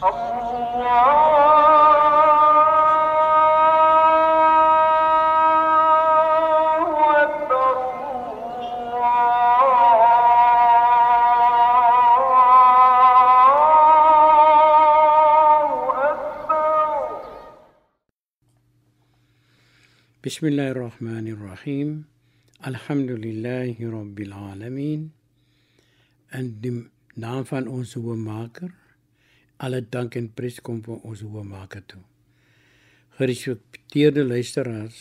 بسم الله الرحمن الرحيم الحمد لله رب العالمين أندم نعفن أنسو ماكر alle dank en prys kom vir ons hoëmaker toe. Gerespekteerde luisteraars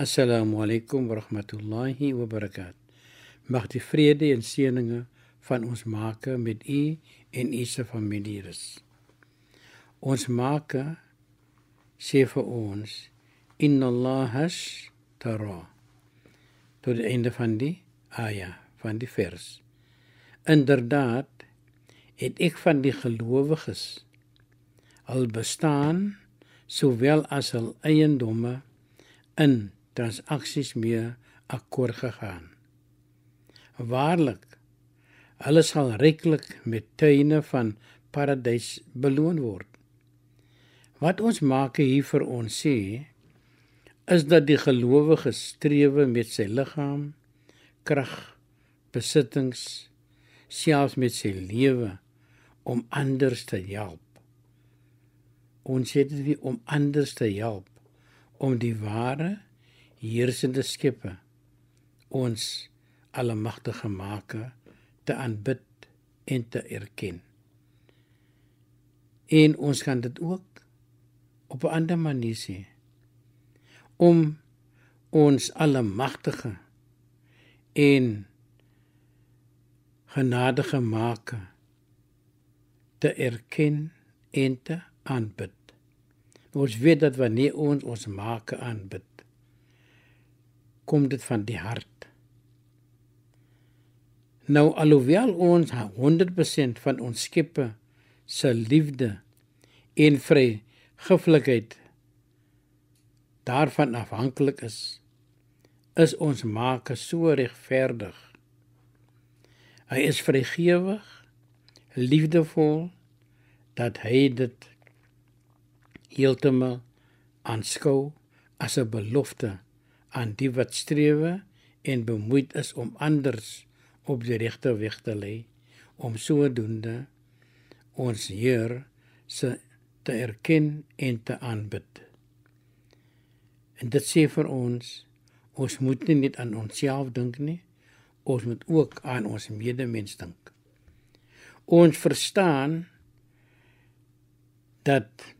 assalamu alaykum wa rahmatullahi wa barakat mag die vrede en seëninge van ons maker met u en u se familie rus. Ons maker sê vir ons inna allahas tara tot die einde van die aya van die vers. Inderdaad het ek van die gelowiges al bestaan sowel as hul eiendomme in transaksies mee akkoord gegaan. Waarlik hulle sal ryklik met tuine van paradys beloon word. Wat ons maak hier vir ons sê is dat die gelowige strewe met sy liggaam, krag, besittings, selfs met sy lewe om ander te help. Ons het dit om ander te help om die ware heersende skepper ons almagtige maker te aanbid en te erken. En ons kan dit ook op 'n ander manier sê om ons almagtige en genadige maker te erken en te aanbid. Ons weet dat wanneer ons ons maker aanbid, kom dit van die hart. Nou alhoewel ons 100% van ons Skepper se liefde en vrygiflikheid daarvan afhanklik is, is ons Maker so regverdig. Hy is vrygewig, liefdevol dat hy dit heeltemal aanskou as 'n belofte aan die wat strewe en bemoeid is om anders op die regte weg te lei om sodoende ons Heer se te erken en te aanbid. En dit sê vir ons ons moet nie net aan onsself dink nie, ons moet ook aan ons medemens dink. Ons verstaan dat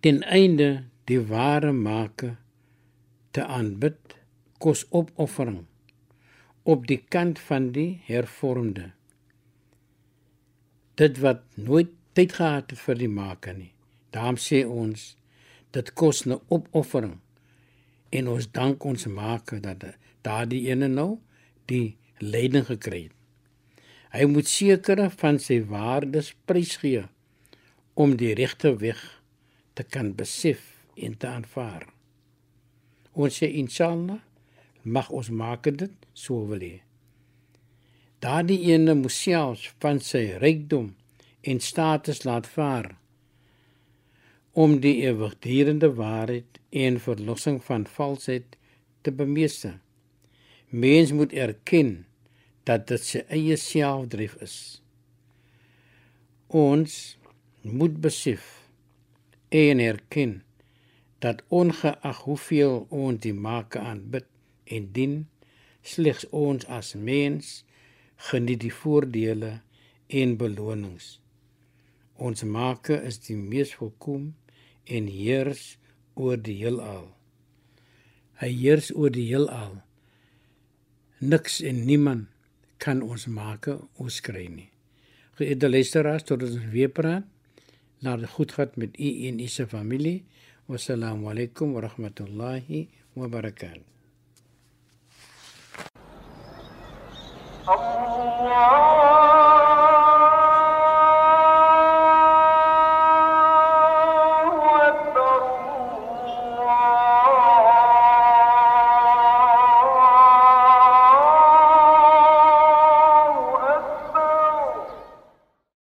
ten einde die ware maker te aanbid kos opoffering op die kant van die hervormde. Dit wat nooit tyd gehad het vir die maker nie. Daarom sê ons dit kos 'n opoffering en ons dank ons maker dat daardie ene nou die leiding gekry het. Hy moet sekere van sy waardes prysgee om die regte weg te kan besef en te aanvaar. Ons sê inshallah mag ons maak dit so wil hê. Daardie ene moet selfs van sy rykdom en status laat vaar om die ewigdurende waarheid en verlossing van valsheid te bemeester. Mens moet erken dat dit sy eie selfdrift is. Ons moet besef en erken dat ongeag hoeveel ons die Maker aanbid en dien, slegs ons as mens geniet die voordele en belonings. Ons Maker is die mees volkom en heers oor die heelal. Hy heers oor die heelal. Niks en niemand kan ons make ons kry nie. Geëerde luisteraars, tot ons weer praat. Laat dit goed gaan met u en u se familie. Wassalamu alaykum wa rahmatullahi wa barakatuh. Allah